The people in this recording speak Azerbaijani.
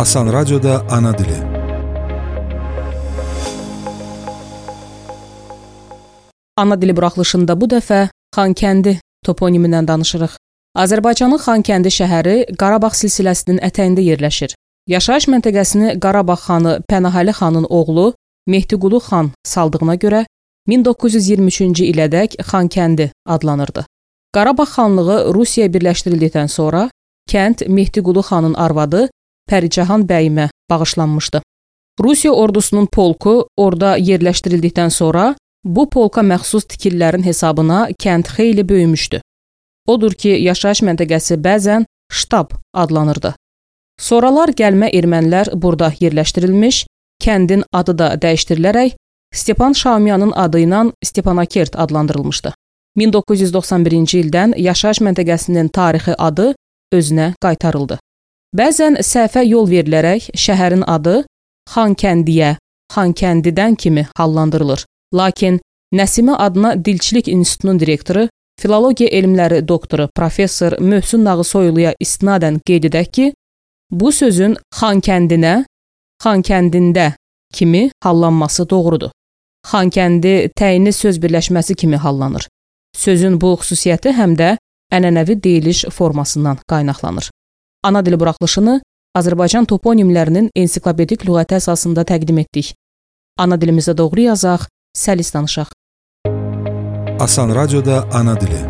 Asan Radioda Ana Dili Ana dili buraxılışında bu dəfə Xankəndi toponimindən danışırıq. Azərbaycanın Xankəndi şəhəri Qarabağ silsiləsinin ətəyində yerləşir. Yaşayış məntəqəsini Qarabağ xanı Pənahəli xanın oğlu Mehdiqulu xan saldığına görə 1923-cü ilədək Xankəndi adlanırdı. Qarabağ xanlığı Rusiyaya birləşdirildikdən sonra kənd Mehdiqulu xanın arvadı Pəricahan bəyimə bağışlanmışdı. Rusiya ordusunun polku orada yerləşdirildikdən sonra bu polka məxsus tikililərin hesabına kənd xeyli böyümüşdü. Odur ki, yaşayış məntəqəsi bəzən ştab adlanırdı. Sonralar gəlmə ermənilər burada yerləşdirilmiş, kəndin adı da dəyişdirilərək Stepan Şamyanın adı ilə Stepanakert adlandırılmışdı. 1991-ci ildən yaşayış məntəqəsinin tarixi adı özünə qaytarıldı. Bəzən səhvə yol verilərək şəhərin adı Xankəndiyə, Xankəndidən kimi hallandırılır. Lakin Nəsimi adına Dilçilik İnstitutunun direktoru, filologiya elmləri doktoru professor Möhsün Nağısoyluya istinadən qeyd edək ki, bu sözün Xankəndinə, Xankəndində kimi hallanması doğrudur. Xankəndi təyinli söz birləşməsi kimi hallanır. Sözün bu xüsusiyyəti həm də ənənəvi deyiliş formasından qaynaqlanır. Ana dili buraxılışını Azərbaycan toponimlərinin ensiklopedik lüğəti əsasında təqdim etdik. Ana dilimizdə doğru yazaq, səlis danışaq. Asan Radioda Ana Dili